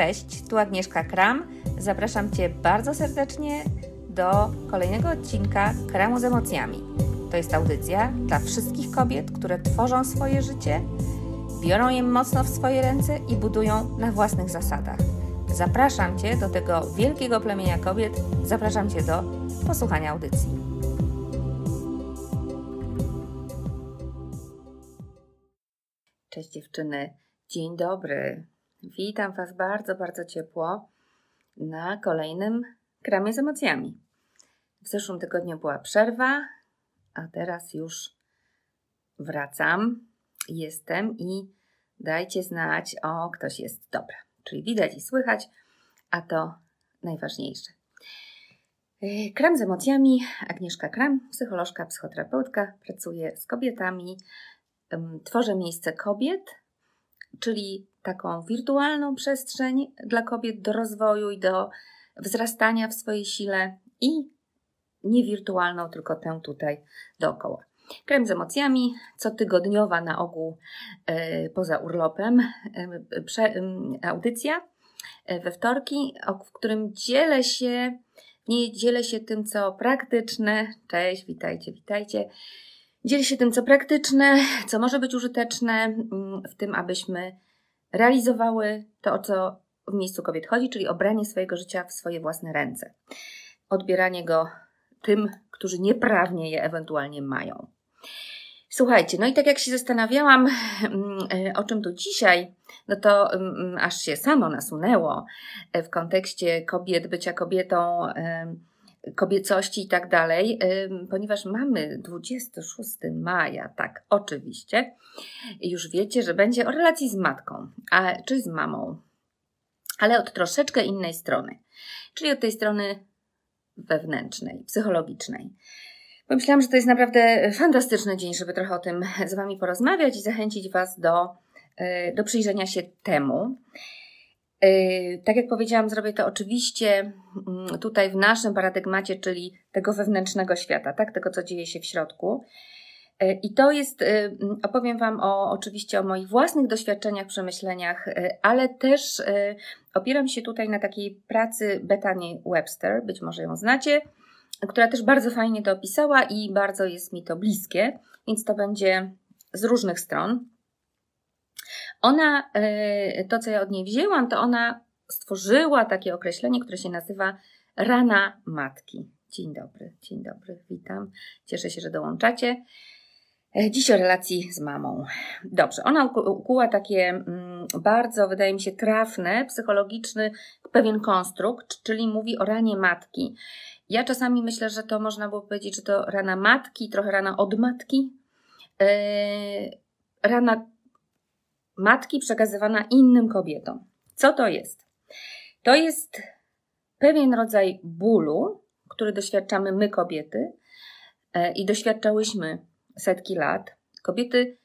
Cześć, tu Agnieszka Kram. Zapraszam Cię bardzo serdecznie do kolejnego odcinka Kramu z emocjami. To jest audycja dla wszystkich kobiet, które tworzą swoje życie, biorą je mocno w swoje ręce i budują na własnych zasadach. Zapraszam Cię do tego wielkiego plemienia kobiet, zapraszam Cię do posłuchania audycji. Cześć dziewczyny, dzień dobry. Witam Was bardzo, bardzo ciepło na kolejnym kramie z emocjami. W zeszłym tygodniu była przerwa, a teraz już wracam. Jestem i dajcie znać, o ktoś jest dobra. Czyli widać i słychać, a to najważniejsze. Yy, kram z emocjami. Agnieszka Kram, psycholożka, psychoterapeutka. Pracuję z kobietami. Tworzę miejsce kobiet, czyli taką wirtualną przestrzeń dla kobiet do rozwoju i do wzrastania w swojej sile i nie wirtualną, tylko tę tutaj dookoła. Krem z emocjami, cotygodniowa na ogół e, poza urlopem e, audycja e, we wtorki, w którym dzielę się, nie dzielę się tym, co praktyczne. Cześć, witajcie, witajcie. Dzielę się tym, co praktyczne, co może być użyteczne, w tym, abyśmy realizowały to, o co w miejscu kobiet chodzi, czyli obranie swojego życia w swoje własne ręce. Odbieranie go tym, którzy nieprawnie je ewentualnie mają. Słuchajcie, no i tak jak się zastanawiałam, mm, o czym tu dzisiaj, no to mm, aż się samo nasunęło w kontekście kobiet, bycia kobietą, kobiecości i tak dalej, ponieważ mamy 26 maja, tak, oczywiście, już wiecie, że będzie o relacji z matką, a, czy z mamą, ale od troszeczkę innej strony, czyli od tej strony wewnętrznej, psychologicznej. Pomyślałam, że to jest naprawdę fantastyczny dzień, żeby trochę o tym z Wami porozmawiać i zachęcić Was do, e, do przyjrzenia się temu. Yy, tak jak powiedziałam, zrobię to oczywiście mm, tutaj w naszym paradygmacie, czyli tego wewnętrznego świata, tak? tego co dzieje się w środku. Yy, I to jest, yy, opowiem Wam o, oczywiście o moich własnych doświadczeniach, przemyśleniach, ale też opieram się tutaj na takiej pracy Bethany Webster, być może ją znacie, która też bardzo fajnie to opisała i bardzo jest mi to bliskie, więc to będzie z różnych stron. Ona, e, to co ja od niej wzięłam, to ona stworzyła takie określenie, które się nazywa rana matki. Dzień dobry, dzień dobry, witam. Cieszę się, że dołączacie. E, dziś o relacji z mamą. Dobrze, ona ukuła takie mm, bardzo, wydaje mi się, trafne, psychologiczny pewien konstrukt, czyli mówi o ranie matki. Ja czasami myślę, że to można było powiedzieć, że to rana matki, trochę rana od matki. Yy, rana matki przekazywana innym kobietom. Co to jest? To jest pewien rodzaj bólu, który doświadczamy my, kobiety, e, i doświadczałyśmy setki lat. Kobiety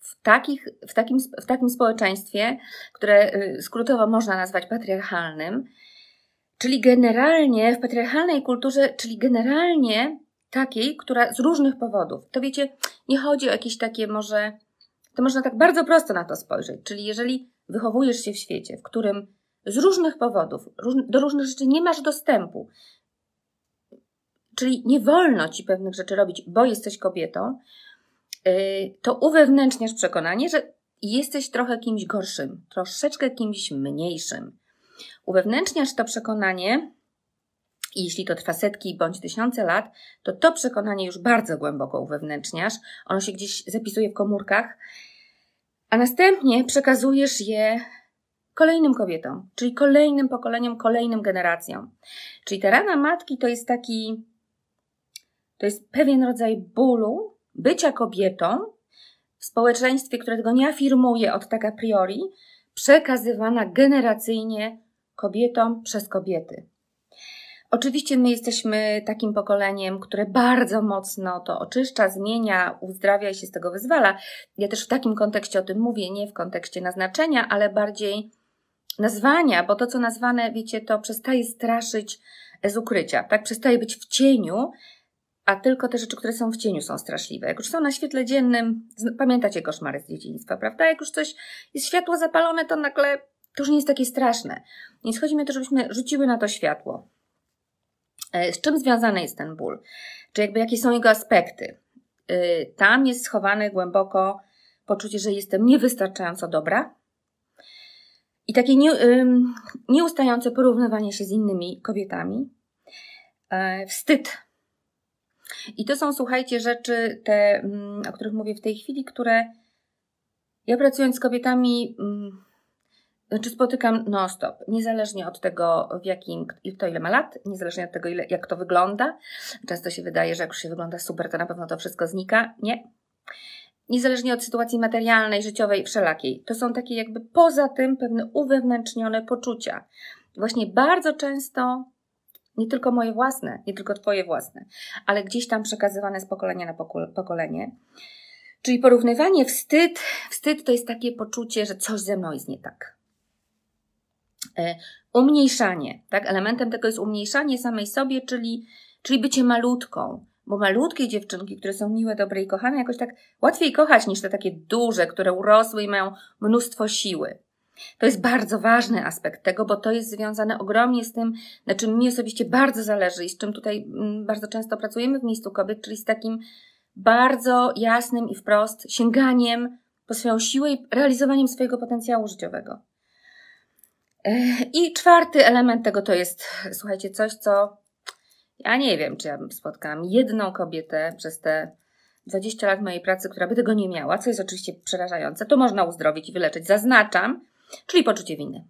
w, takich, w, takim, w takim społeczeństwie, które y, skrótowo można nazwać patriarchalnym, czyli generalnie w patriarchalnej kulturze, czyli generalnie takiej, która z różnych powodów. To wiecie, nie chodzi o jakieś takie może to można tak bardzo prosto na to spojrzeć. Czyli jeżeli wychowujesz się w świecie, w którym z różnych powodów do różnych rzeczy nie masz dostępu, czyli nie wolno ci pewnych rzeczy robić, bo jesteś kobietą, yy, to uwewnętrzniasz przekonanie, że jesteś trochę kimś gorszym, troszeczkę kimś mniejszym. Uwewnętrzniasz to przekonanie, i jeśli to trwa setki bądź tysiące lat, to to przekonanie już bardzo głęboko uwewnętrzniasz. Ono się gdzieś zapisuje w komórkach, a następnie przekazujesz je kolejnym kobietom, czyli kolejnym pokoleniom, kolejnym generacjom. Czyli ta rana matki to jest taki, to jest pewien rodzaj bólu bycia kobietą w społeczeństwie, które tego nie afirmuje od tak a priori, przekazywana generacyjnie kobietom przez kobiety. Oczywiście my jesteśmy takim pokoleniem, które bardzo mocno to oczyszcza, zmienia, uzdrawia i się z tego wyzwala. Ja też w takim kontekście o tym mówię, nie w kontekście naznaczenia, ale bardziej nazwania, bo to, co nazwane, wiecie, to przestaje straszyć z ukrycia, tak? Przestaje być w cieniu, a tylko te rzeczy, które są w cieniu, są straszliwe. Jak już są na świetle dziennym, pamiętacie koszmary z dzieciństwa, prawda? Jak już coś jest światło zapalone, to nagle to już nie jest takie straszne. Więc chodzi mi o to, żebyśmy rzuciły na to światło. E, z czym związany jest ten ból? Czy jakby jakie są jego aspekty? Y, tam jest schowane głęboko poczucie, że jestem niewystarczająco dobra. I takie nie, nieustające porównywanie się z innymi kobietami. E, wstyd. I to są, słuchajcie, rzeczy, te, mm, o których mówię w tej chwili, które ja pracując z kobietami, mm, czy spotykam non-stop, niezależnie od tego, w jakim, kto ile ma lat, niezależnie od tego, ile, jak to wygląda. Często się wydaje, że jak już się wygląda super, to na pewno to wszystko znika. Nie. Niezależnie od sytuacji materialnej, życiowej, wszelakiej. To są takie jakby poza tym pewne uwewnętrznione poczucia. Właśnie bardzo często, nie tylko moje własne, nie tylko Twoje własne, ale gdzieś tam przekazywane z pokolenia na pokolenie. Czyli porównywanie wstyd, wstyd to jest takie poczucie, że coś ze mną jest nie tak umniejszanie, tak? Elementem tego jest umniejszanie samej sobie, czyli, czyli bycie malutką. Bo malutkie dziewczynki, które są miłe, dobre i kochane, jakoś tak łatwiej kochać niż te takie duże, które urosły i mają mnóstwo siły. To jest bardzo ważny aspekt tego, bo to jest związane ogromnie z tym, na czym mi osobiście bardzo zależy i z czym tutaj mm, bardzo często pracujemy w miejscu kobiet, czyli z takim bardzo jasnym i wprost sięganiem po swoją siłę i realizowaniem swojego potencjału życiowego. I czwarty element tego to jest, słuchajcie, coś, co ja nie wiem, czy ja spotkałam jedną kobietę przez te 20 lat mojej pracy, która by tego nie miała, co jest oczywiście przerażające. To można uzdrowić i wyleczyć, zaznaczam, czyli poczucie winy.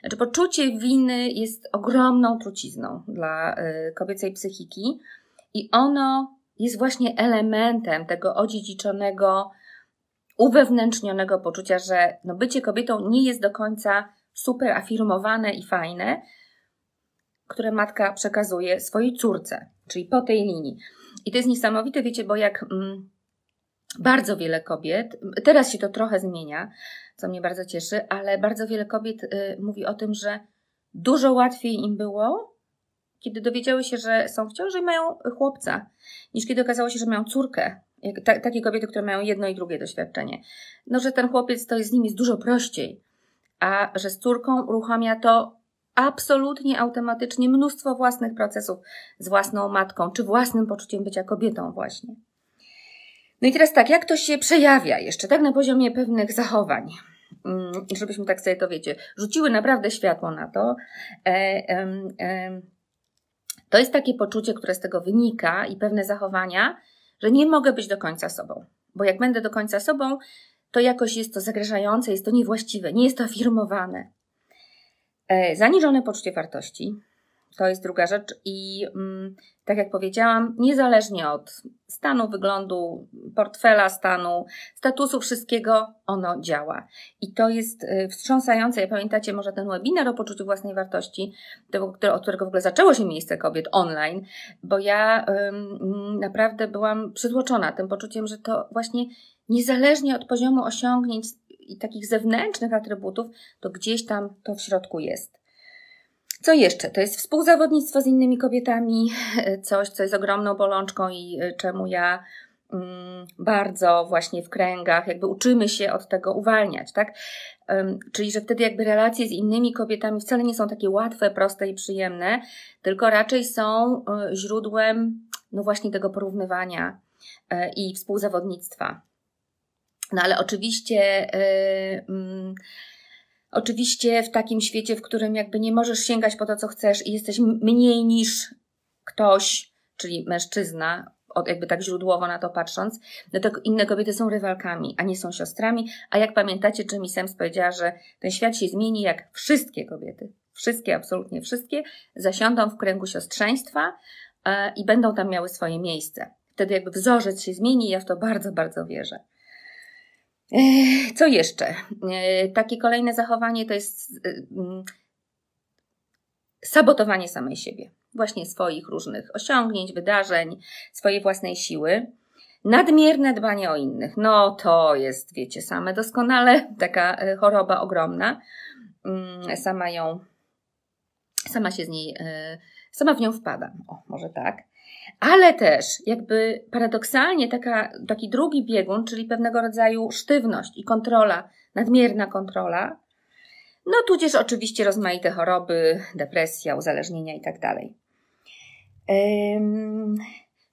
Znaczy, poczucie winy jest ogromną trucizną dla y, kobiecej psychiki i ono jest właśnie elementem tego odziedziczonego, uwewnętrznionego poczucia, że no, bycie kobietą nie jest do końca super afirmowane i fajne, które matka przekazuje swojej córce, czyli po tej linii. I to jest niesamowite, wiecie, bo jak mm, bardzo wiele kobiet, teraz się to trochę zmienia, co mnie bardzo cieszy, ale bardzo wiele kobiet y, mówi o tym, że dużo łatwiej im było, kiedy dowiedziały się, że są w ciąży i mają chłopca, niż kiedy okazało się, że mają córkę. Jak, ta, takie kobiety, które mają jedno i drugie doświadczenie. No, że ten chłopiec to jest z nimi jest dużo prościej a że z córką uruchamia to absolutnie automatycznie mnóstwo własnych procesów z własną matką, czy własnym poczuciem bycia kobietą właśnie. No i teraz tak, jak to się przejawia jeszcze, tak na poziomie pewnych zachowań, mm, żebyśmy tak sobie to wiecie, rzuciły naprawdę światło na to. E, to jest takie poczucie, które z tego wynika i pewne zachowania, że nie mogę być do końca sobą. Bo jak będę do końca sobą, to jakoś jest to zagrażające, jest to niewłaściwe, nie jest to afirmowane. E, zaniżone poczucie wartości to jest druga rzecz i mm, tak jak powiedziałam, niezależnie od stanu, wyglądu, portfela, stanu, statusu, wszystkiego, ono działa. I to jest y, wstrząsające. Ja pamiętacie może ten webinar o poczuciu własnej wartości, od którego w ogóle zaczęło się miejsce kobiet online, bo ja ym, naprawdę byłam przytłoczona tym poczuciem, że to właśnie niezależnie od poziomu osiągnięć i takich zewnętrznych atrybutów, to gdzieś tam to w środku jest. Co jeszcze? To jest współzawodnictwo z innymi kobietami, coś, co jest ogromną bolączką i y, czemu ja mm, bardzo właśnie w kręgach, jakby uczymy się od tego uwalniać, tak? Czyli, że wtedy jakby relacje z innymi kobietami wcale nie są takie łatwe, proste i przyjemne, tylko raczej są y, źródłem, no właśnie tego porównywania y, i współzawodnictwa. No ale oczywiście, yy, oczywiście w takim świecie, w którym jakby nie możesz sięgać po to, co chcesz i jesteś mniej niż ktoś, czyli mężczyzna, jakby tak źródłowo na to patrząc, no to inne kobiety są rywalkami, a nie są siostrami. A jak pamiętacie, Jimmy Sams powiedziała, że ten świat się zmieni, jak wszystkie kobiety, wszystkie, absolutnie wszystkie, zasiądą w kręgu siostrzeństwa e, i będą tam miały swoje miejsce. Wtedy jakby wzorzec się zmieni ja w to bardzo, bardzo wierzę. Co jeszcze? Takie kolejne zachowanie to jest mm, sabotowanie samej siebie, właśnie swoich różnych osiągnięć, wydarzeń, swojej własnej siły. Nadmierne dbanie o innych, no to jest, wiecie, same doskonale, taka e, choroba ogromna. Mm, sama ją, sama się z niej, e, sama w nią wpada. O, może tak ale też jakby paradoksalnie taka, taki drugi biegun, czyli pewnego rodzaju sztywność i kontrola, nadmierna kontrola, No tudzież oczywiście rozmaite choroby, depresja, uzależnienia itd. Tak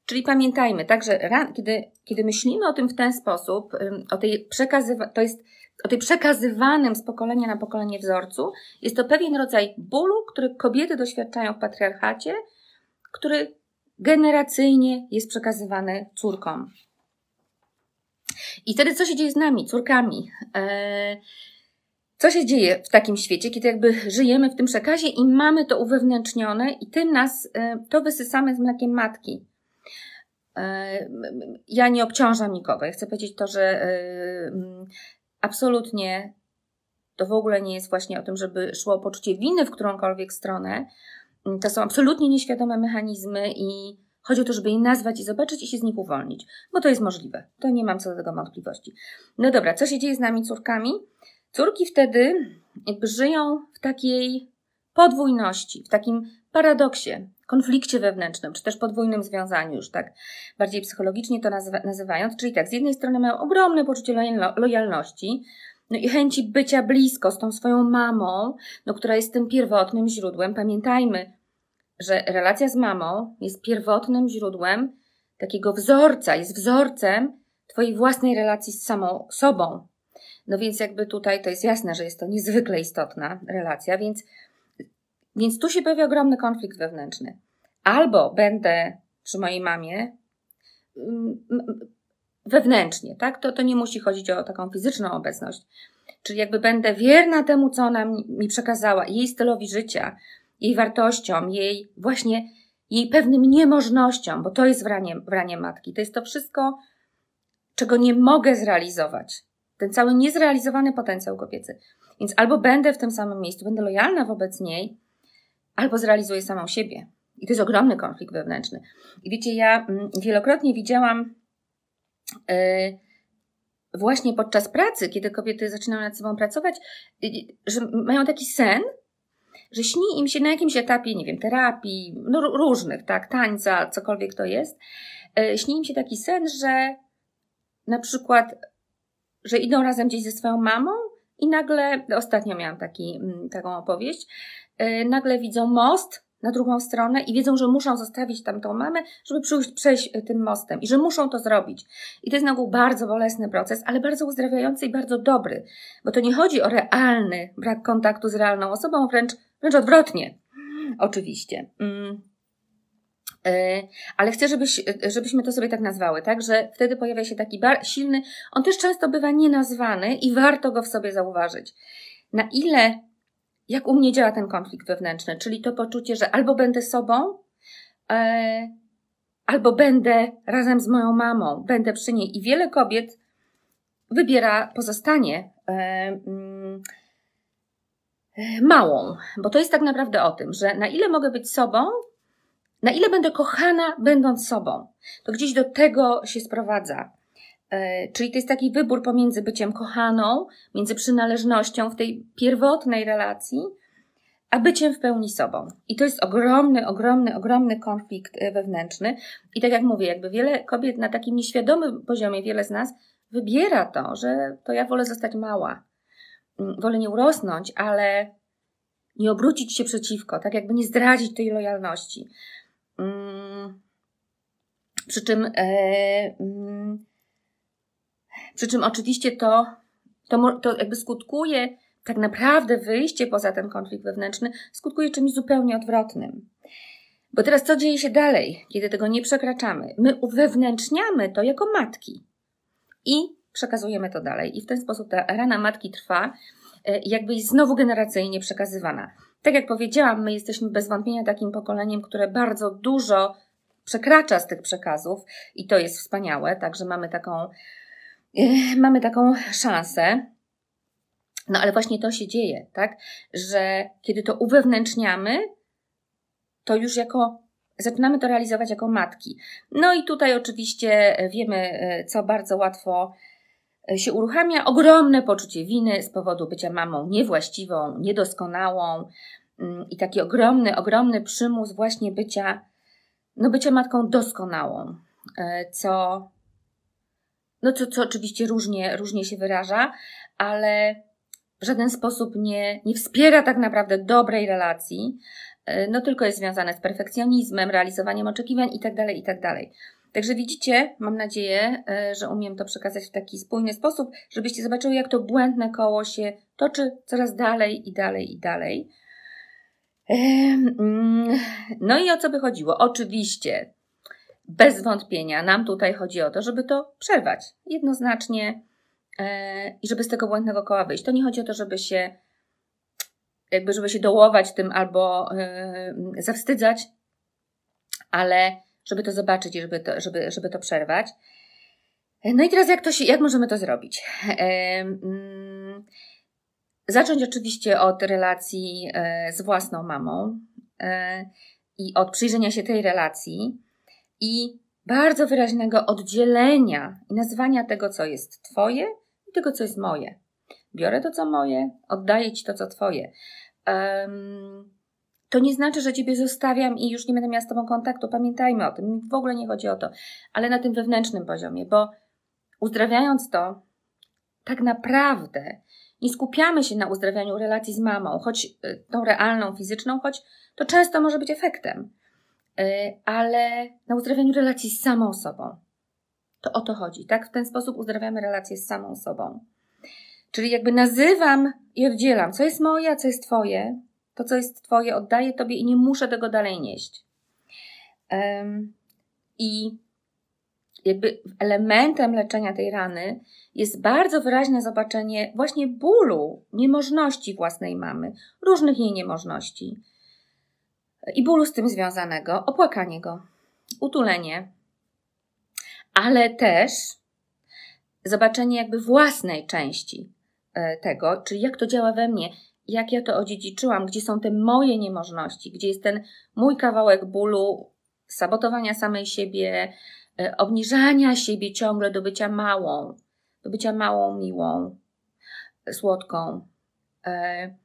czyli pamiętajmy, tak, że kiedy, kiedy myślimy o tym w ten sposób, o tej, przekazywa- to jest, o tej przekazywanym z pokolenia na pokolenie wzorcu, jest to pewien rodzaj bólu, który kobiety doświadczają w patriarchacie, który generacyjnie jest przekazywany córkom. I wtedy co się dzieje z nami, córkami? Eee, co się dzieje w takim świecie, kiedy jakby żyjemy w tym przekazie i mamy to uwewnętrznione i tym nas, e, to wysysamy z mlekiem matki. E, ja nie obciążam nikogo. Ja chcę powiedzieć to, że e, absolutnie to w ogóle nie jest właśnie o tym, żeby szło poczucie winy w którąkolwiek stronę. To są absolutnie nieświadome mechanizmy i chodzi o to, żeby je nazwać i zobaczyć i się z nich uwolnić, bo to jest możliwe. To nie mam co do tego wątpliwości. No dobra, co się dzieje z nami córkami? Córki wtedy jakby żyją w takiej podwójności, w takim paradoksie, konflikcie wewnętrznym, czy też podwójnym związaniu, już tak bardziej psychologicznie to nazywając. Czyli tak, z jednej strony mają ogromne poczucie lojalności, no i chęci bycia blisko z tą swoją mamą, no, która jest tym pierwotnym źródłem. Pamiętajmy, że relacja z mamą jest pierwotnym źródłem takiego wzorca, jest wzorcem Twojej własnej relacji z samą sobą. No więc jakby tutaj to jest jasne, że jest to niezwykle istotna relacja, więc, więc tu się pojawia ogromny konflikt wewnętrzny. Albo będę przy mojej mamie mm, wewnętrznie, tak? To, to nie musi chodzić o taką fizyczną obecność. Czyli jakby będę wierna temu, co ona mi przekazała, jej stylowi życia, jej wartościom, jej właśnie jej pewnym niemożnościom, bo to jest wranie, wranie matki. To jest to wszystko, czego nie mogę zrealizować ten cały niezrealizowany potencjał kobiecy. Więc albo będę w tym samym miejscu, będę lojalna wobec niej, albo zrealizuję samą siebie. I to jest ogromny konflikt wewnętrzny. I wiecie, ja mm, wielokrotnie widziałam yy, właśnie podczas pracy, kiedy kobiety zaczynają nad sobą pracować, yy, że mają taki sen, że śni im się na jakimś etapie, nie wiem, terapii, no różnych, tak, tańca, cokolwiek to jest, yy, śni im się taki sen, że na przykład że idą razem gdzieś ze swoją mamą i nagle, ostatnio miałam taki, mm, taką opowieść, yy, nagle widzą most na drugą stronę i wiedzą, że muszą zostawić tam tą mamę, żeby przyjść, przejść y, tym mostem i że muszą to zrobić. I to jest na ogół bardzo bolesny proces, ale bardzo uzdrawiający i bardzo dobry, bo to nie chodzi o realny brak kontaktu z realną osobą, wręcz, wręcz odwrotnie. Oczywiście. Mm. E, ale chcę, żebyś, żebyśmy to sobie tak nazwały, tak? Że wtedy pojawia się taki bar, silny, on też często bywa nienazwany i warto go w sobie zauważyć. Na ile, jak u mnie działa ten konflikt wewnętrzny, czyli to poczucie, że albo będę sobą, e, albo będę razem z moją mamą, będę przy niej. I wiele kobiet wybiera pozostanie e, mm, e małą, bo to jest tak naprawdę o tym, że na ile mogę być sobą, na ile będę kochana, będąc sobą? To gdzieś do tego się sprowadza. E, czyli to jest taki wybór pomiędzy byciem kochaną, między przynależnością w tej pierwotnej relacji, a byciem w pełni sobą. I to jest ogromny, ogromny, ogromny konflikt e, wewnętrzny. I tak jak mówię, jakby wiele kobiet na takim nieświadomym poziomie, wiele z nas wybiera to, że to ja wolę zostać mała. Mm, wolę nie urosnąć, ale nie obrócić się przeciwko, tak jakby nie zdradzić tej lojalności. Mm. Przy czym, e, mm, przy czym oczywiście to, to, to jakby skutkuje, tak naprawdę wyjście poza ten konflikt wewnętrzny skutkuje czymś zupełnie odwrotnym. Bo teraz co dzieje się dalej, kiedy tego nie przekraczamy? My uwewnętrzniamy to jako matki i przekazujemy to dalej. I w ten sposób ta rana matki trwa, e, jakby jest znowu generacyjnie przekazywana. Tak jak powiedziałam, my jesteśmy bez wątpienia takim pokoleniem, które bardzo dużo przekracza z tych przekazów i to jest wspaniałe, także mamy taką, mamy taką szansę. No ale właśnie to się dzieje, tak? Że kiedy to uwewnętrzniamy, to już jako zaczynamy to realizować jako matki. No i tutaj oczywiście wiemy, e, co bardzo łatwo e, się uruchamia. Ogromne poczucie winy z powodu bycia mamą niewłaściwą, niedoskonałą, Mm, i taki ogromny, ogromny przymus właśnie bycia, no bycia matką doskonałą, e, co, no co, co oczywiście różnie, różnie się wyraża, ale w żaden sposób nie, nie wspiera tak naprawdę dobrej relacji, e, no tylko jest związane z perfekcjonizmem, realizowaniem oczekiwań itd., tak itd. Tak Także widzicie, mam nadzieję, e, że umiem to przekazać w taki spójny sposób, żebyście zobaczyły, jak to błędne koło się toczy coraz dalej i dalej i dalej. Mm, no i o co by chodziło? Oczywiście, bez wątpienia, nam tutaj chodzi o to, żeby to przerwać jednoznacznie e, i żeby z tego błędnego koła wyjść. To nie chodzi o to, żeby się jakby, żeby się dołować tym albo e, zawstydzać, ale żeby to zobaczyć i żeby to, żeby, żeby to przerwać. No i teraz jak, to się, jak możemy to zrobić? Mm, zacząć oczywiście od relacji e, z własną mamą e, i od przyjrzenia się tej relacji i bardzo wyraźnego oddzielenia i nazwania tego, co jest Twoje i tego, co jest moje. Biorę to, co moje, oddaję Ci to, co Twoje. Um, to nie znaczy, że Ciebie zostawiam i już nie będę miała z Tobą kontaktu. Pamiętajmy o tym. W ogóle nie chodzi o to. Ale na tym wewnętrznym poziomie, bo uzdrawiając to, tak naprawdę nie skupiamy się na uzdrawianiu relacji z mamą, choć y, tą realną, fizyczną, choć to często może być efektem, ale na uzdrawianiu relacji z samą sobą. To o to chodzi, tak? W ten sposób uzdrawiamy relacje z samą sobą. Czyli jakby nazywam i oddzielam, co jest moje, a co jest Twoje, to, co jest Twoje, oddaję Tobie i nie muszę tego dalej nieść. Um, I jakby elementem leczenia tej rany jest bardzo wyraźne zobaczenie właśnie bólu, niemożności własnej mamy, różnych jej niemożności i bólu z tym związanego, opłakanie go, utulenie, ale też zobaczenie jakby własnej części e, tego, czyli jak to działa we mnie, jak ja to odziedziczyłam, gdzie są te moje niemożności, gdzie jest ten mój kawałek bólu, sabotowania samej siebie, e, obniżania siebie ciągle do bycia małą, do bycia małą, miłą, słodką, e,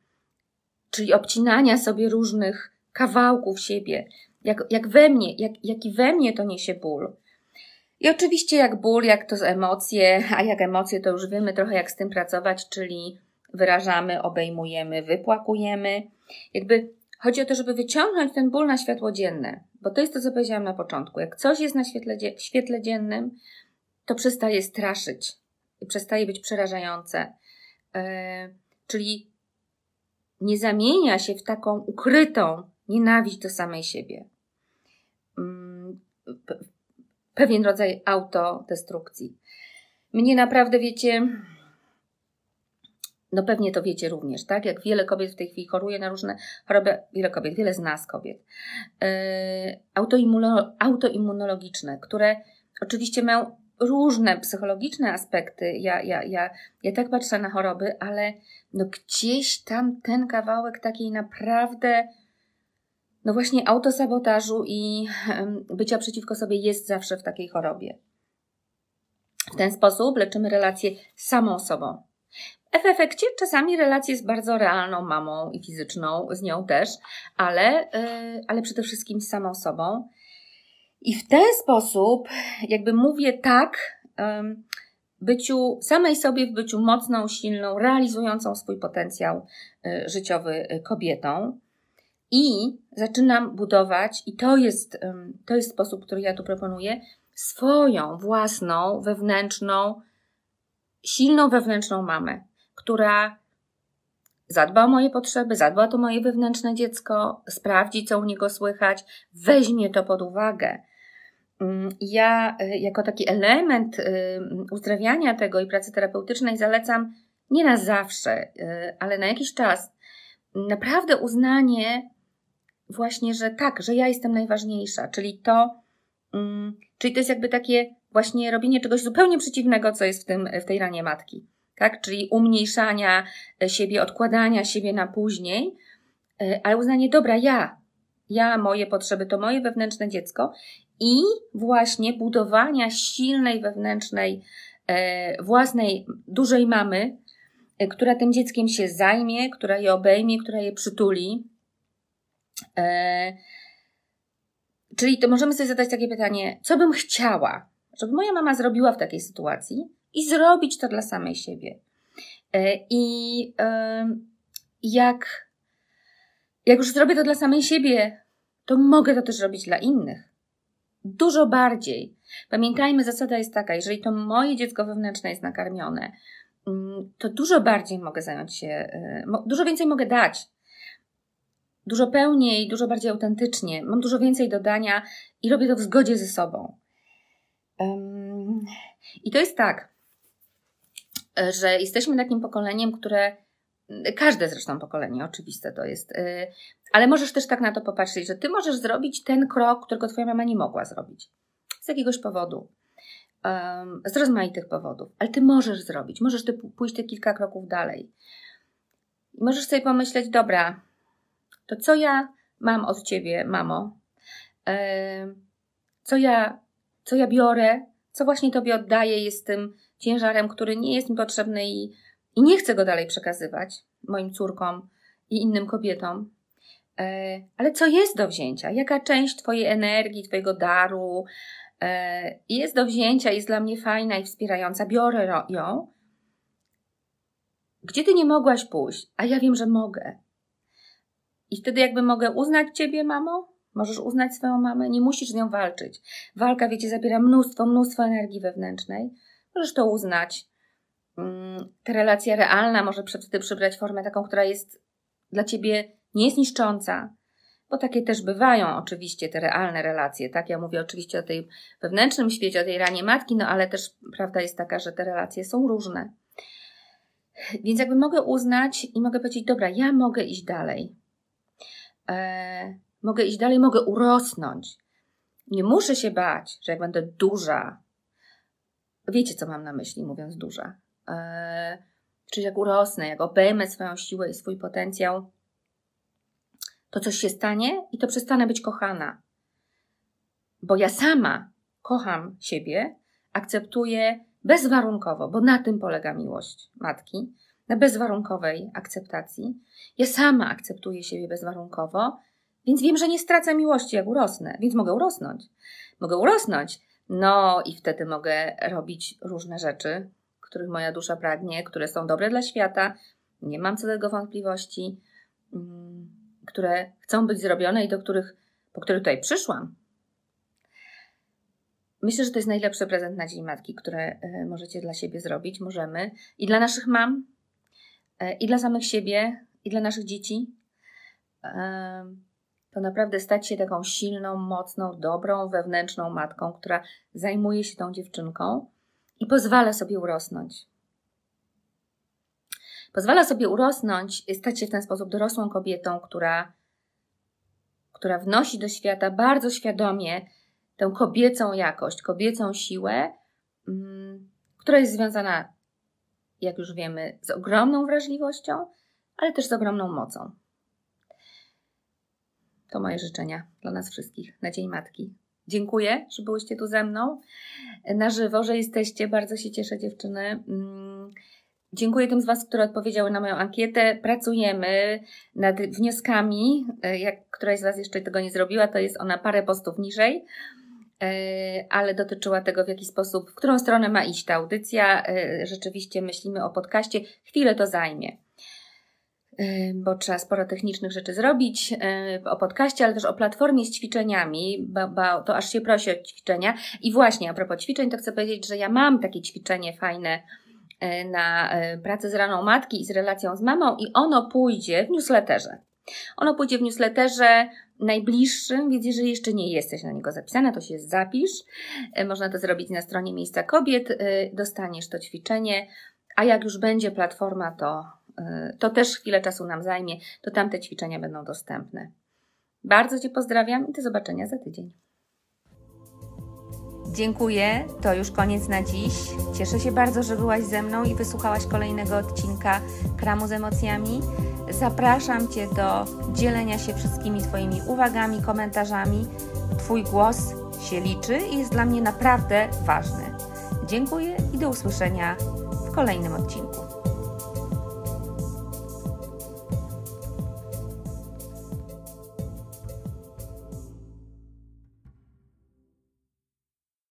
czyli obcinania sobie różnych kawałków siebie, jak, jak we mnie, jak, jaki we mnie to niesie ból. I oczywiście jak ból, jak to z emocje, a jak emocje to już wiemy trochę jak z tym pracować, czyli wyrażamy, obejmujemy, wypłakujemy. Jakby chodzi o to, żeby wyciągnąć ten ból na światło dzienne, bo to jest to, co powiedziałam na początku. Jak coś jest na świetle, w świetle dziennym, to przestaje straszyć i przestaje być przerażające. Yy, czyli nie zamienia się w taką ukrytą nienawiść do samej siebie. Yy, pewien rodzaj autodestrukcji. Mnie naprawdę, wiecie, no pewnie to wiecie również, tak? Jak wiele kobiet w tej chwili choruje na różne choroby, wiele kobiet, wiele z nas kobiet, yy, autoimmunologiczne, które oczywiście mają różne psychologiczne aspekty. Ja, ja, ja, ja tak patrzę na choroby, ale no gdzieś tam ten kawałek takiej naprawdę, no właśnie autosabotażu i bycia przeciwko sobie jest zawsze w takiej chorobie. W ten sposób leczymy relacje z samą sobą. W efekcie czasami relacja jest bardzo realną mamą i fizyczną, z nią też, ale, yy, ale przede wszystkim z samą sobą. I w ten sposób, jakby mówię tak, byciu samej sobie, w byciu mocną, silną, realizującą swój potencjał yy, życiowy kobietą. I zaczynam budować, i to jest, to jest sposób, który ja tu proponuję, swoją własną, wewnętrzną, silną wewnętrzną mamę która zadba o moje potrzeby, zadba o to moje wewnętrzne dziecko, sprawdzi, co u niego słychać, weźmie to pod uwagę. Mm, ja, y, jako taki element y, uzdrawiania tego i pracy terapeutycznej, zalecam nie na zawsze, y, ale na jakiś czas naprawdę uznanie właśnie, że tak, że ja jestem najważniejsza, czyli to, mm, czyli to jest jakby takie właśnie robienie czegoś zupełnie przeciwnego, co jest w, tym, w tej ranie matki tak? Czyli umniejszania siebie, odkładania siebie na później, e, ale uznanie, dobra, ja, ja, moje potrzeby, to moje wewnętrzne dziecko i właśnie budowania silnej wewnętrznej, e, własnej, dużej mamy, e, która tym dzieckiem się zajmie, która je obejmie, która je przytuli. Czyli to możemy sobie zadać takie pytanie, co bym chciała, żeby moja mama zrobiła w takiej sytuacji, i zrobić to dla samej siebie. I jak, jak już zrobię to dla samej siebie, to mogę to też robić dla innych. Dużo bardziej. Pamiętajmy, zasada jest taka, jeżeli to moje dziecko wewnętrzne jest nakarmione, mm, to dużo bardziej mogę zająć się, dużo więcej mogę dać dużo pełniej, dużo bardziej autentycznie, mam dużo więcej dodania i robię to w zgodzie ze sobą. Um, I to jest tak, że jesteśmy takim pokoleniem, które każde zresztą pokolenie, oczywiste to jest, y, ale możesz też tak na to popatrzeć, że ty możesz zrobić ten krok, którego twoja mama nie mogła zrobić. Z jakiegoś powodu. Z rozmaitych powodów, ale ty możesz zrobić, możesz ty pójść te kilka kroków dalej. Możesz sobie pomyśleć, dobra, to co ja mam od ciebie, mamo? Co ja, co ja biorę? Co właśnie tobie oddaję? Jest tym ciężarem, który nie jest mi potrzebny i, i nie chcę go dalej przekazywać moim córkom i innym kobietom. E, ale co jest do wzięcia? Jaka część Twojej energii, Twojego daru e, jest do wzięcia, jest dla mnie fajna i wspierająca? Biorę ją. Gdzie Ty nie mogłaś pójść, a ja wiem, że mogę. I wtedy jakby mogę uznać Ciebie, mamo? Możesz uznać swoją mamę, nie musisz z nią walczyć. Walka, wiecie, zabiera mnóstwo, mnóstwo energii wewnętrznej. Możesz to uznać. Mm, ta relacja realna może wtedy przybrać formę taką, która jest dla Ciebie nie jest niszcząca, bo takie też bywają oczywiście te realne relacje, tak? Ja mówię oczywiście o tej wewnętrznym świecie, o tej ranie matki, no ale też prawda jest taka, że te relacje są różne. Więc jakby mogę uznać i mogę powiedzieć, dobra, ja mogę iść dalej e, mogę iść dalej, mogę urosnąć. Nie muszę się bać, że jak będę duża, wiecie co mam na myśli, mówiąc duża, e, czyli jak urosnę, jak obejmę swoją siłę i swój potencjał, to coś się stanie i to przestanę być kochana. Bo ja sama kocham siebie, akceptuję bezwarunkowo, bo na tym polega miłość matki, na bezwarunkowej akceptacji. Ja sama akceptuję siebie bezwarunkowo, więc wiem, że nie stracę miłości, jak urosnę, więc mogę urosnąć. Mogę urosnąć, no i wtedy mogę robić różne rzeczy, których moja dusza pragnie, które są dobre dla świata, nie mam co do tego wątpliwości, mm, które chcą być zrobione i do których, po których tutaj przyszłam. Myślę, że to jest najlepszy prezent na Dzień Matki, które e, możecie dla siebie zrobić, możemy. I dla naszych mam, i dla samych siebie, i dla naszych dzieci. E, to naprawdę stać się taką silną, mocną, dobrą, wewnętrzną matką, która zajmuje się tą dziewczynką i pozwala sobie urosnąć. Pozwala sobie urosnąć, stać się w ten sposób dorosłą kobietą, która, która wnosi do świata bardzo świadomie tę kobiecą jakość, kobiecą siłę, mm, która jest związana jak już wiemy, z ogromną wrażliwością, ale też z ogromną mocą. To moje życzenia dla nas wszystkich na Dzień Matki. Dziękuję, że byłyście tu ze mną na żywo, że jesteście. Bardzo się cieszę, dziewczyny. Mm, dziękuję tym z Was, które odpowiedziały na moją ankietę. Pracujemy nad wnioskami. Jak któraś z Was jeszcze tego nie zrobiła, to jest ona parę postów niżej. E, ale dotyczyła tego, w jaki sposób, w którą stronę ma iść ta audycja. E, rzeczywiście myślimy o podcaście. Chwilę to zajmie e, bo trzeba sporo technicznych rzeczy zrobić o podcaście, ale też o platformie z ćwiczeniami, bo, bo, to aż się prosi o ćwiczenia. I właśnie a propos ćwiczeń, to chcę powiedzieć, że ja mam takie ćwiczenie fajne na pracę z raną matki i z relacją z mamą i ono pójdzie w newsletterze. Ono pójdzie w newsletterze najbliższym, więc jeżeli jeszcze nie jesteś na niego zapisana, to się zapisz. E, można to zrobić na stronie Miejsca Kobiet, e, dostaniesz to ćwiczenie, a jak już będzie platforma, to, e, to też chwilę czasu nam zajmie, to tamte ćwiczenia będą dostępne. Bardzo Cię pozdrawiam i do zobaczenia za tydzień. Dziękuję, to już koniec na dziś. Cieszę się bardzo, że byłaś ze mną i wysłuchałaś kolejnego odcinka Kramu z emocjami. Zapraszam Cię do dzielenia się wszystkimi Twoimi uwagami, komentarzami. Twój głos się liczy i jest dla mnie naprawdę ważny. Dziękuję i do usłyszenia w kolejnym odcinku.